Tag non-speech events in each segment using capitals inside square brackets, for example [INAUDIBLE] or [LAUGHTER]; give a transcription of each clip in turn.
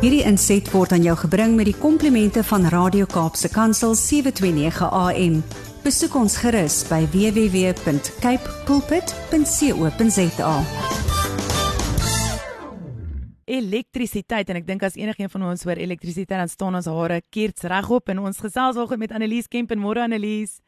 Hierdie inset word aan jou gebring met die komplimente van Radio Kaapse Kansel 729 AM. Besoek ons gerus by www.cape pulpit.co.za. Elektrisiteit en ek dink as enigiemand van ons hoor elektrisiteit dan staan ons hare keerts regop en ons gesels vanoggend met Annelies Kemp en môre Annelies.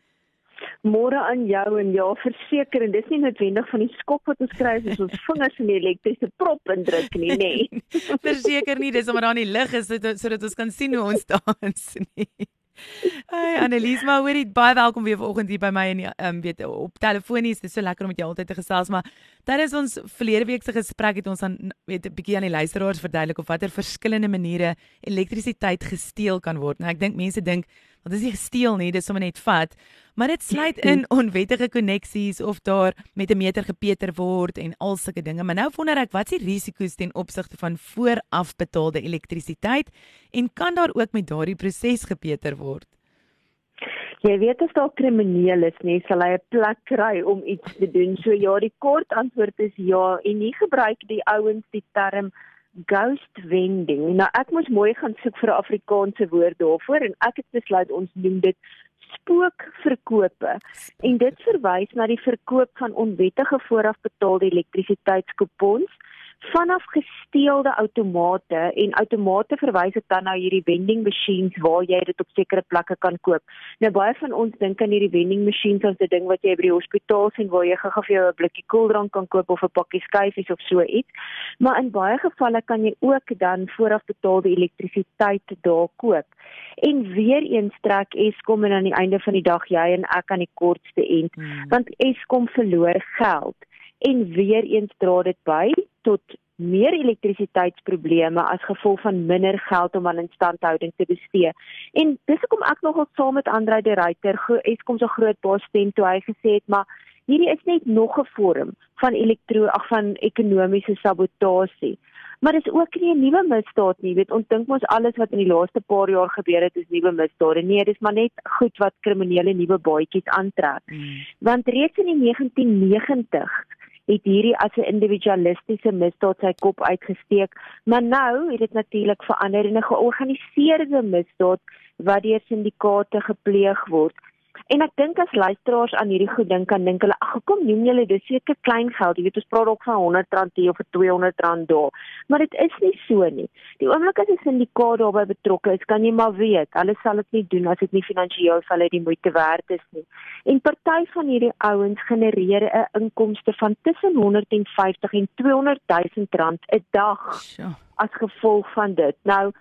Môre aan jou en ja, verseker en dis nie noodwendig van die skop wat ons kry as ons vingers in die elektriese prop indruk nie, nê. Nee. [LAUGHS] verseker nie, dis omdat daar nie lig is sodat ons kan sien hoe ons dans nie. Hi Annelies, maar hoorie baie welkom weer vanoggend hier by my en ehm um, weet op telefonies. Dit is so lekker om met jou altyd te gesels, maar tydens ons verlede week se gesprek het ons dan weet 'n bietjie aan die luisteraars verduidelik of watter verskillende maniere elektrisiteit gesteel kan word. Nou ek dink mense dink want dit is nie gesteel nie, dit is sommer net vat, maar dit sluit in [CLEARS THROAT] onwettige koneksies of daar met 'n meter gepeter word en al sulke dinge. Maar nou wonder ek, wat is die risiko's ten opsigte van vooraf betaalde elektrisiteit en kan daar ook met daardie proses gepeter word? Jy weet as daar krimineel is, nee, sal hy 'n plek kry om iets te doen. So ja, die kort antwoord is ja en nie gebruik die ouens die term ghost vending. Nou ek moes mooi gaan soek vir 'n Afrikaanse woord daarvoor en ek het besluit ons noem dit spookverkope. En dit verwys na die verkoop van onwettige voorafbetaalde elektrisiteitskupons vanaf gesteelde outomate en outomate verwys dit dan na hierdie vending machines waar jy dit op sekere plekke kan koop. Nou baie van ons dink aan hierdie vending machines as 'n ding wat jy by die hospitaal sien waar jy gou-gou vir jou 'n blikkie koeldrank kan koop of 'n pakkie skyfies of so iets. Maar in baie gevalle kan jy ook dan voorafbetaalde elektrisiteit daar koop. En weer eens trek Eskom en aan die einde van die dag jy en ek aan die kortste end, hmm. want Eskom verloor geld en weer eens dra dit by tot meer elektrisiteitsprobleme as gevolg van minder geld om aan instandhouding te bestee. En dis hoekom ek nogal saam met Andre de Ruyter, Eskom se groot baas stem toe hy gesê het, maar hierdie is net nog 'n vorm van elektro ag van ekonomiese sabotasie. Maar dis ook nie 'n nuwe misdaad nie, weet ons dink mos alles wat in die laaste paar jaar gebeur het is nuwe misdade. Nee, dis maar net goed wat kriminele nuwe baadjies aantrek. Hmm. Want reeds in die 1990 het hierdie as 'n individualistiese misdaad sy kop uitgesteek, maar nou het dit natuurlik verander in 'n georganiseerde misdaad wat deur syndikaate gepleeg word. En ek dink as luisteraars aan hierdie goed dink, kan dink hulle, ag, kom noem julle dis seker klein geld. Jy weet ons praat ook van R100 hier of R200 daar. Maar dit is nie so nie. Die oomblik as 'n syndikaat daarbey betrokke is, kan jy maar weet, hulle sal dit nie doen as dit nie finansiëel vir hulle die moeite werd is nie. En party van hierdie ouens genereer 'n inkomste van tussen 150 en 200 000 rand 'n dag as gevolg van dit. Nou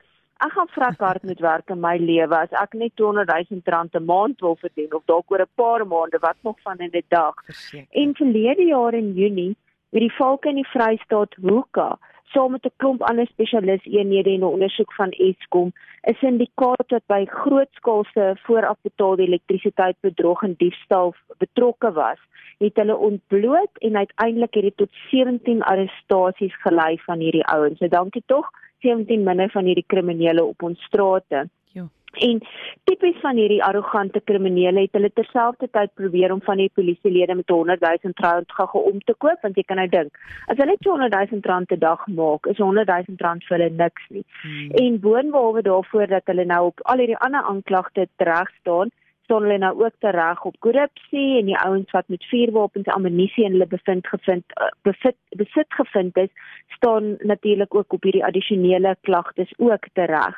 ek gaan vrek hard moet werk in my lewe as ek net 200 000 rand 'n maand wil verdien of dalk oor 'n paar maande wat nog van in 'n dag. Verseker. En verlede jaar in Junie met die valke in die Vrystaat Hoeka saam met 'n klomp ander spesialis eenhede en 'n ondersoek van Eskom, 'n syndikaat wat by grootskaalse voorafbetaalde elektrisiteit bedrog en diefstal betrokke was, het hulle ontbloot en uiteindelik het dit tot 17 arrestasies gelei van hierdie ouens. So dankie tog 17 minder van hierdie kriminele op ons strate. Ja. En tipies van hierdie arrogante kriminele het hulle terselfdertyd probeer om van die polisielede met 100 000 rand gou om te koop want jy kan nou dink as hulle 200 000 rand te dag maak is 100 000 rand vir hulle niks nie. Hmm. En boonbehalwe daarvoor dat hulle nou op al hierdie ander aanklagte reg staan staan hulle nou ook tereg op korrupsie en die ouens wat met vuurwapens en ammunisie in hulle bevind gevind uh, besit besit gevind is staan natuurlik ook op hierdie addisionele klagtes ook tereg.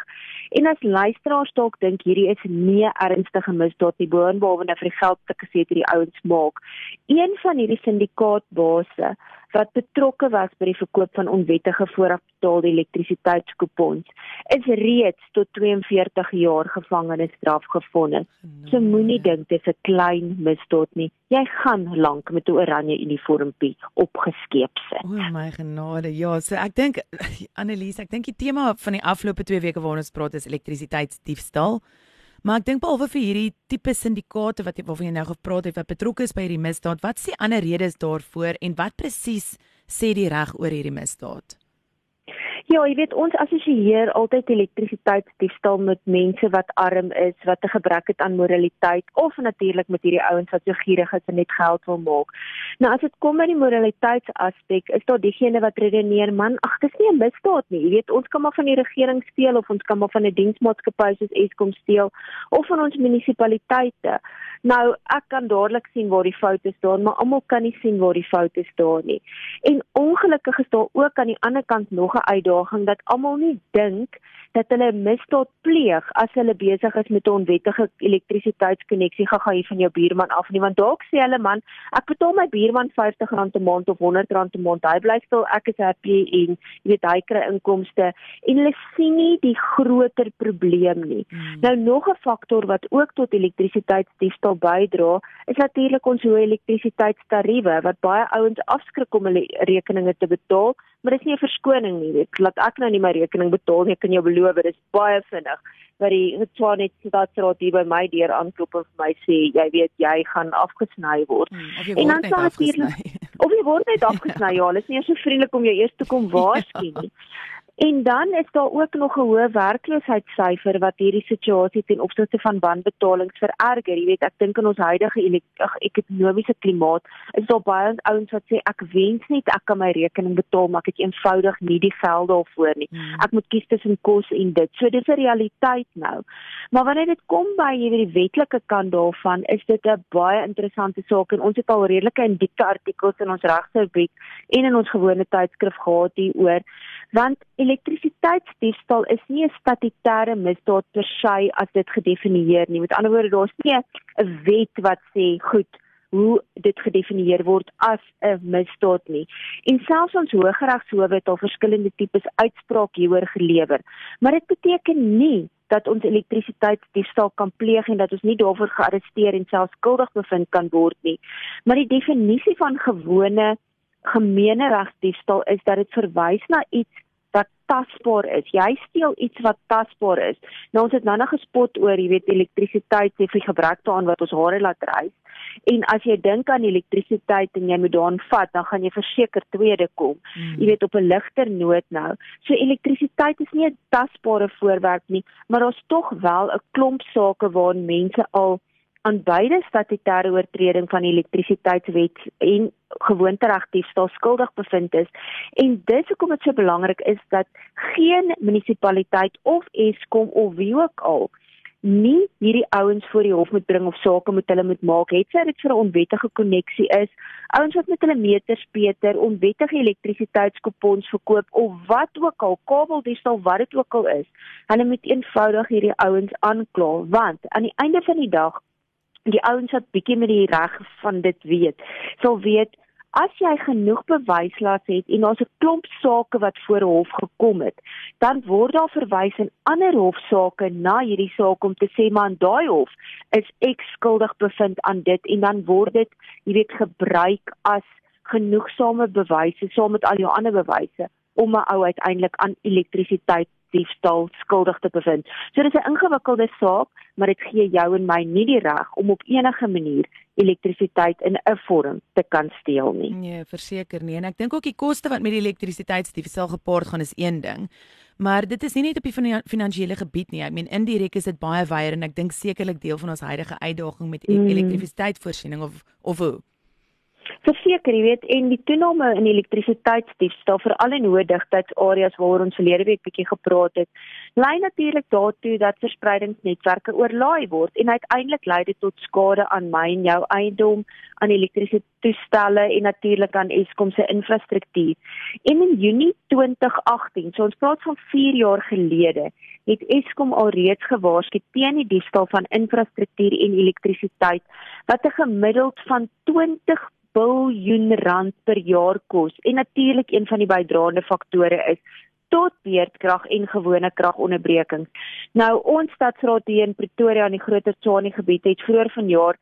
En as luisteraars dalk dink hierdie is nie ernstige misdaad nie boonbehalwe vir die geld wat gesê het hierdie ouens maak. Een van hierdie syndikaatbase wat betrokke was by die verkoop van onwettige voorafbetaalde elektrisiteitskupons is reeds tot 42 jaar gevangenisstraf gevonnis. So moenie dink dit is 'n klein misdaad nie. Jy gaan lank met 'n oranje uniformpie opgeskeep sit. O my genade. Ja, so ek dink Annelies, ek dink die tema van die afgelope 2 weke waarna ons praat is elektrisiteitsdiefstal. Maar ek dink behalwe vir hierdie tipe syndikaate wat waarvan jy nou gepraat het wat betrokke is by hierdie misdaad, wat is die ander redes daarvoor en wat presies sê die reg oor hierdie misdaad? Ja, jy weet ons assosieer altyd elektrisiteitsdiefstal met mense wat arm is, wat 'n gebrek het aan moraliteit of natuurlik met hierdie ouens wat so gierig is en net geld wil maak. Nou as dit kom by die moraliteitsaspek, is daar diegene wat redeneer, man, ag, dis nie 'n misdaad nie. Jy weet, ons kan maar van die regering steel of ons kan maar van 'n diensmaatskappy soos Eskom steel of van ons munisipaliteite. Nou, ek kan dadelik sien waar die foute staan, maar almal kan nie sien waar die foute staan nie. En ongelukkig is daar ook aan die ander kant nog 'n uitdaging dat almal nie dink dat hulle misdaad pleeg as hulle besig is met 'n onwettige elektrisiteitskonneksie. Gaga hier van jou buurman af nie want dalk sê hulle man ek betaal my buurman R50 'n maand of R100 'n maand. Hy bly stil ek is happy en jy weet hy kry inkomste. En hulle sien nie die groter probleem nie. Hmm. nou nog 'n faktor wat ook tot elektrisiteitsdiefstal bydra is natuurlik ons hoë elektrisiteitstariewe wat baie ouens afskrik om hulle rekeninge te betaal maar dis nie 'n verskoning nie weet laat ek nou nie my rekening betaal nie ek kan jou beloof dit is baie vinnig wat die Tshwane Staatsraad hier by my deur aanklop en vir my sê jy weet jy gaan afgesny word. Hmm, en dan sal natuurlik of jy word net afgesny ja hulle is nie so vriendelik om jou eers te kom waarsku nie [LAUGHS] [LAUGHS] En dan is daar ook nog 'n hoë werkloosheidssyfer wat hierdie situasie ten opsigte van wanbetalings vererger. Jy weet, ek dink in ons huidige ekonomiese klimaat is daar baie ouens wat sê ek wens net ek kan my rekening betaal, maar ek het eenvoudig nie die geld daarvoor nie. Hmm. Ek moet kies tussen kos en dit. So dis 'n realiteit nou. Maar wanneer dit kom by hierdie wetlike kant daarvan, is dit 'n baie interessante saak en ons het al redelike en diepte artikels in ons regsrubriek en in ons gewone tydskrif gehad hieroor want elektrisiteitsdiefstal is nie 'n statutêre misdaad per se as dit gedefinieer nie. Met ander woorde, daar's nie 'n wet wat sê goed hoe dit gedefinieer word as 'n misdaad nie. En selfs ons Hooggeregshowe het al verskillende tipes uitsprake hieroor gelewer. Maar dit beteken nie dat ons elektrisiteitsdiefstal kan pleeg en dat ons nie daarvoor gearresteer en selfs skuldig bevind kan word nie. Maar die definisie van gewone gemeeneregsdiefstal is dat dit verwys na iets wat tasbaar is. Jy steel iets wat tasbaar is. Nou ons het nou nog gespot oor, jy weet, elektrisiteit sê vir gebrek daaraan wat ons hare laat rys. En as jy dink aan elektrisiteit en jy moet daaraan vat, dan gaan jy verseker tweede kom. Hmm. Jy weet op 'n ligter noot nou. So elektrisiteit is nie 'n tasbare voorwerp nie, maar daar's tog wel 'n klomp sake waarin mense al aan beide statutêre oortreding van die elektrisiteitswet en gewoonteregdiefstal skuldig bevind is. En dit hoekom dit so belangrik is dat geen munisipaliteit of Eskom of wie ook al nie hierdie ouens voor die hof moet bring of sake met hulle moet maak het sy dit vir 'n onwettige koneksie is ouens wat met hulle meters beter onwettige elektrisiteitskupons verkoop of wat ook al kabeldiefstal wat dit ook al is hulle moet eenvoudig hierdie ouens aankla want aan die einde van die dag die ouens wat bietjie met die reg van dit weet, sal weet as jy genoeg bewyslas het en daar's 'n klomp sake wat voor hof gekom het, dan word daar verwys in ander hofsaake na hierdie saak om te sê maar in daai hof is ek skuldig bevind aan dit. En dan word dit, jy weet, gebruik as genoegsame bewyse saam met al jou ander bewyse om 'n ou uiteindelik aan elektrisiteit diefstal skuldig te bevind. So dis 'n ingewikkelde saak, maar dit gee jou en my nie die reg om op enige manier elektrisiteit in 'n vorm te kan steel nie. Nee, verseker nie. En ek dink ook die koste wat met die elektrisiteitsdiefstal gepaard gaan is een ding. Maar dit is nie net op die finansiële gebied nie. Ek meen indirek is dit baie wyer en ek dink sekerlik deel van ons huidige uitdaging met e- mm. elektrisiteitsvoorsiening of of hoe. Verseker, jy weet, en die toename in elektrisiteitsdiefstal veral in hoë digtheidsareas waaroor ons verlede week bietjie gepraat het, lei natuurlik daartoe dat verspreidingsnetwerke oorlaai word en uiteindelik lei dit tot skade aan my en jou eiendom, aan elektrisiteitstoestelle en natuurlik aan Eskom se infrastruktuur. En in Junie 2018, so ons praat van 4 jaar gelede, het Eskom alreeds gewaarsku teen die diefstal van infrastruktuur en elektrisiteit wat 'n gemiddeld van 20 biljoen rand per jaar kos en natuurlik een van die bydraende faktore is tot beerdkrag en gewone kragonderbrekings. Nou ons stadsraad hier in Pretoria in die Groter Tshwane gebied het vroeër vanjaar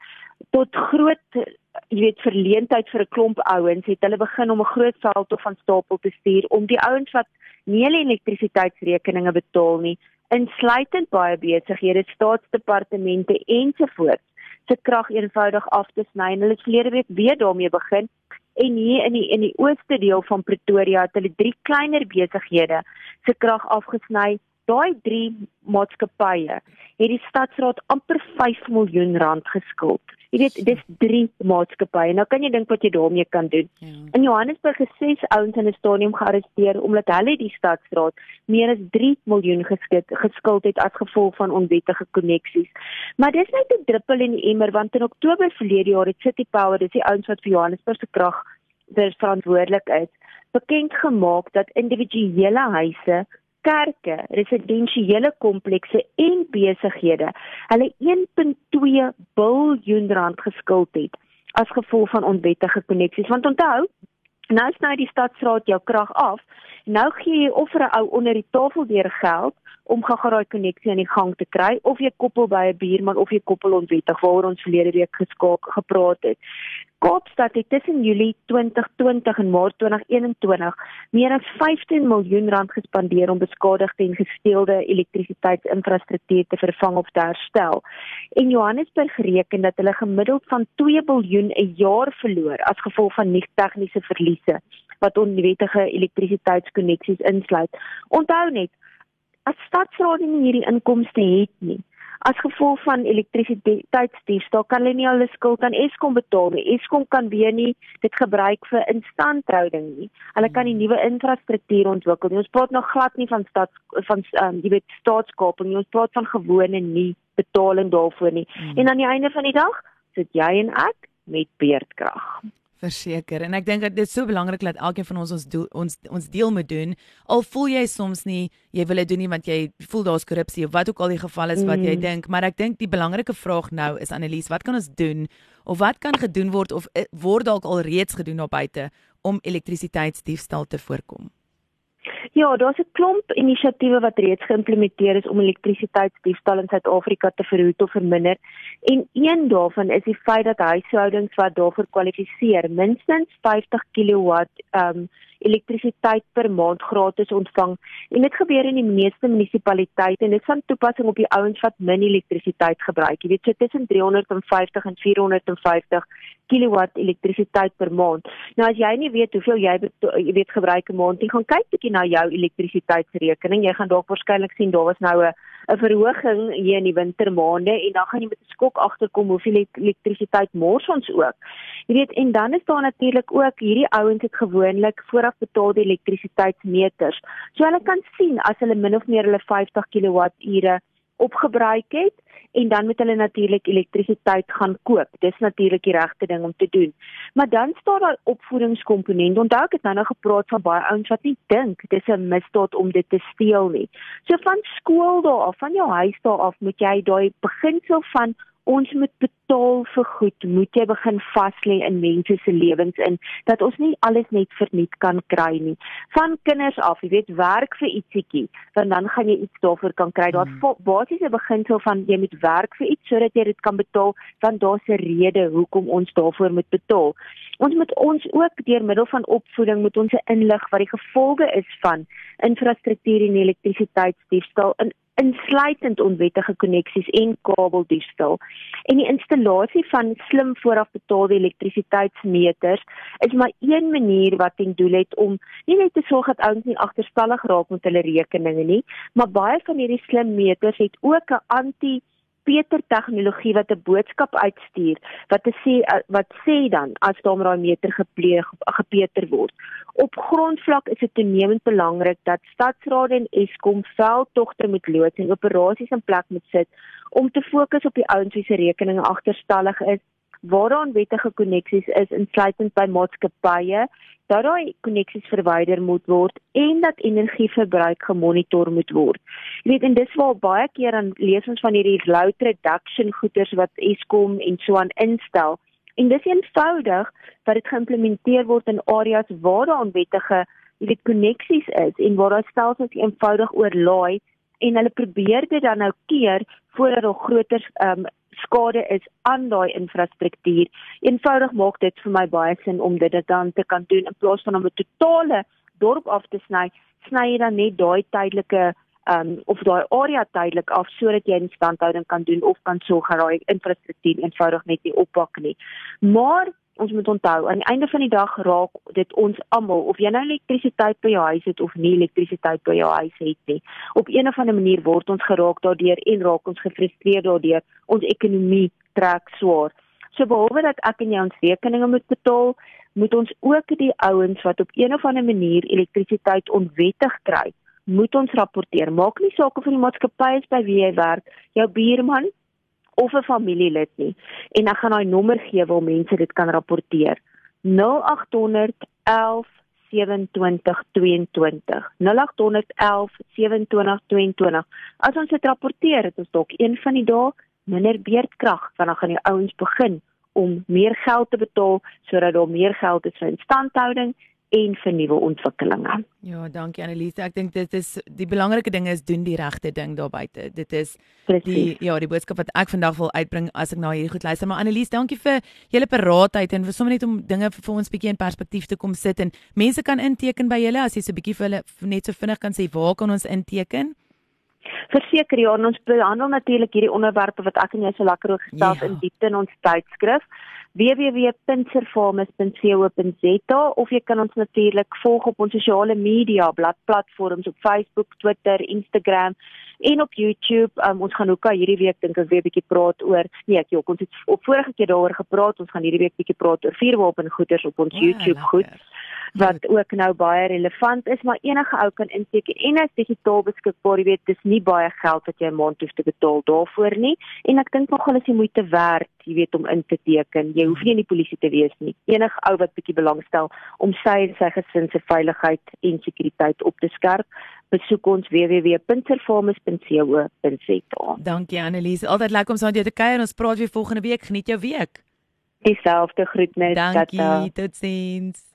tot groot jy weet verleentheid vir 'n klomp ouens het hulle begin om 'n groot veldtog van stapel te stuur om die ouens wat nie hulle elektrisiteitsrekeninge betaal nie insluitend baie besighede, staatsdepartemente ensovoorts se krag eenvoudig af te sny en hulle het verlede week weer daarmee begin en hier in die in die ooste deel van Pretoria het hulle drie kleiner besighede se krag afgesny. Daai drie maatskappye het die stadsraad amper 5 miljoen rand geskuld. Jy weet, dis drie maatskappye. Nou kan jy dink wat jy daarmee kan doen. Ja. In Johannesburg is ses ouens in 'n stadium gearresteer omdat hulle die stadsraad meer as 3 miljoen geskuld geskuld het as gevolg van onwettige koneksies. Maar dis net 'n druppel in die emmer want in Oktober verlede jaar het City Power, dis die ouens wat vir Johannesburg se krag verantwoordelik is, bekend gemaak dat individuele huise kerke, residensiële komplekse en besighede hulle 1.2 miljard rand geskuld het as gevolg van onwettige koneksies. Want onthou, nou sny die stadsraad jou krag af. Nou gee jy of vir 'n ou onder die tafel deur geld om gou-gou koneksie aan die gang te kry of jy koppel by 'n buurman of jy koppel onwettig waaroor ons verlede week geskaak gepraat het. Kaapstad het tussen Julie 2020 en Maart 2021 meer as 15 miljoen rand gespandeer om beskadigde en gesteelde elektrisiteitsinfrastruktuur te vervang of te herstel. En Johannesburg reken dat hulle gemiddeld van 2 biljoen 'n jaar verloor as gevolg van nie tegniese verliese wat onwettige elektrisiteitskoneksies insluit. Onthou net, as stadsraad nie hierdie inkomste het nie as gevolg van elektrisiteitsdiefstal kan hulle nie hulle skuld aan Eskom betaal nie. Eskom kan weer nie dit gebruik vir instandhouding nie. Hulle kan nie nuwe infrastruktuur ontwikkel nie. Ons praat nog glad nie van stad van um, jy weet staatskaping nie. Ons praat van gewone nie betaling daarvoor nie. Hmm. En aan die einde van die dag sit jy en ek met beerdkrag. Verseker en ek dink dit is so belangrik dat elkeen van ons ons doel, ons ons deel moet doen. Al voel jy soms nie jy wil dit doen nie want jy voel daar's korrupsie of wat ook al die geval is wat mm. jy dink, maar ek dink die belangrike vraag nou is Annelies, wat kan ons doen of wat kan gedoen word of eh, word dalk al reeds gedoen op buite om elektrisiteitsdiefstal te voorkom? Ja, daar's 'n klomp inisiatiewe wat reeds geïmplementeer is om elektrisiteitsdiefstal in Suid-Afrika te verhoed of verminder. En een daarvan is die feit dat huishoudings wat daarvoor kwalifiseer, minstens 50 kW um elektrisiteit per maand gratis ontvang. En dit gebeur in die meeste munisipaliteite en dit van toepassing op die ouens wat min elektrisiteit gebruik. Jy weet, so tussen 350 en 450 kW elektrisiteit per maand. Nou as jy nie weet hoeveel jy jy weet gebruik 'n maand nie, gaan kyk bietjie na jou elektrisiteitsrekening. Jy gaan dalk waarskynlik sien daar was nou 'n 'n verhoging hier in die wintermaande en dan gaan jy met 'n skok agterkom hoeveel elektrisiteit mors ons ook. Jy weet, en dan is daar natuurlik ook hierdie ouens het gewoonlik vooraf betaalde elektrisiteitsmeters. So hulle kan sien as hulle min of meer hulle 50 kWh opgebruik het en dan moet hulle natuurlik elektrisiteit gaan koop. Dis natuurlik die regte ding om te doen. Maar dan staan daar opvoedingskomponent. Onthou ek het nou nog gepraat van baie ouens wat nie dink dis 'n misdaad om dit te steel nie. So van skool daar af, van jou huis daar af, moet jy daai beginsel van ons moet betaal vir goed, moet jy begin vas lê in mense se lewens in dat ons nie alles net verniet kan kry nie. Van kinders af, jy weet, werk vir ietsiekie, want dan gaan jy iets daarvoor kan kry. Daar's hmm. basiese beginsel van jy moet werk vir iets sodat jy dit kan betaal, want daar's 'n rede hoekom ons daarvoor moet betaal. Ons moet ons ook deur middel van opvoeding moet ons inlig wat die gevolge is van infrastruktuur en elektrisiteitsdiefstal in insluitend onwettige koneksies en kabeldiefstal. En die installasie van slim voorafbetaalde elektrisiteitsmeters is maar een manier wat ten doel het om nie net te sorg dat ouens nie agterstallig raak met hulle rekeninge nie, maar baie van hierdie slim meters het ook 'n anti Peter tegnologie wat 'n boodskap uitstuur wat sê eh, wat sê dan as met daai meter gepleeg gepeter word. Op grondvlak is dit toenemend belangrik dat stadsrade en Eskom veldtogte moet loods en operasies in plek moet sit om te fokus op die ouens wie se rekeninge agterstallig is waar daar onwettige koneksies is insluitend by maatskappye dat daai koneksies verwyder moet word en dat energieverbruik gemonitor moet word. Jy weet en dis waar baie keer dan lees ons van hierdie load reduction goeders wat Eskom en so aan instel. En dis eenvoudig dat dit geïmplementeer word in areas waar daar onwettige jy weet koneksies is en waar daar stelsels eenvoudig oorlaai en hulle probeer dit dan nou keer voordat daar groter um, skade is aan daai infrastruktuur. Eenvoudig maak dit vir my baie sin om dit dan te kan doen in plaas van om 'n totale dorp af te sny, sny jy dan net daai tydelike um of daai area tydelik af sodat jy instandhouding kan doen of kan sorg dat daai infrastruktuur eenvoudig net nie oppak nie. Maar ons moet onthou aan die einde van die dag raak dit ons almal of jy nou elektrisiteit by jou huis het of nie elektrisiteit by jou huis het nie. Op een of ander manier word ons geraak daardeur en raak ons gefrustreerd daardeur. Ons ekonomie trek swaar. So behalwe dat ek en jy ons rekeninge moet betaal, moet ons ook die ouens wat op een of ander manier elektrisiteit onwettig kry, moet ons rapporteer. Maak nie saak of die maatskappy is by wie jy werk, jou buurman of 'n familielid nie. En ek gaan daai nommer gee waar mense dit kan rapporteer. 0800 11 2722 0811 2722 As ons dit rapporteer, het ons dalk een van die dae minder beerdkrag, want dan gaan die ouens begin om meer geld te betaal sodat daar meer geld is vir instandhouding en vir nuwe ontwikkelinge. Ja, dankie Annelise. Ek dink dit is die belangrike ding is doen die regte ding daar buite. Dit is Precies. die ja, die boodskap wat ek vandag wil uitbring as ek na hierdie goed luister. Maar Annelise, dankie vir julle paraatheid en vir sommer net om dinge vir ons bietjie in perspektief te kom sit en mense kan inteken by julle as jy so bietjie vir hulle net so vinnig kan sê waar kan ons inteken? Verseker ja, ons behandel natuurlik hierdie onderwerpe wat ek en jy so lekker oor gestel ja. in diepte in ons tydskrif www.pinserfarmers.co.za of jy kan ons natuurlik volg op ons sosiale media bladplatforms op Facebook, Twitter, Instagram en op YouTube. Um, ons gaan ook hierdie week dink ek weer 'n bietjie praat oor nee, ek jok ons het op vorige keer daaroor gepraat. Ons gaan hierdie week bietjie praat oor vuurwapen goeders op ons ja, YouTube goed. Wat ook nou baie relevant is, maar enige ou kan inteken en is digitaal beskikbaar, jy weet, dis nie baie geld wat jy 'n maand hoef te betaal daarvoor nie en ek dink nogal is jy moeite werd, jy weet om in te teken. Jy hoef nie in die polisie te wees nie. Enige ou wat bietjie belangstel om sy en sy gesin se veiligheid en sekuriteit op te skerp, besoek ons www.performance.co.za. Dankie Annelies, altyd lekker om saam met jou te kuier. Ons praat weer volgende week. Geniet jou week. Dieselfde groetnis. Dankie. Totsiens.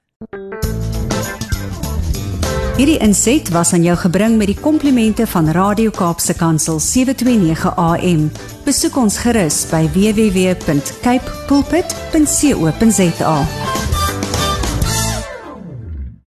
Hierdie inset was aan jou gebring met die komplimente van Radio Kaapse Kansel 729 AM. Besoek ons gerus by www.cape pulpit.co.za.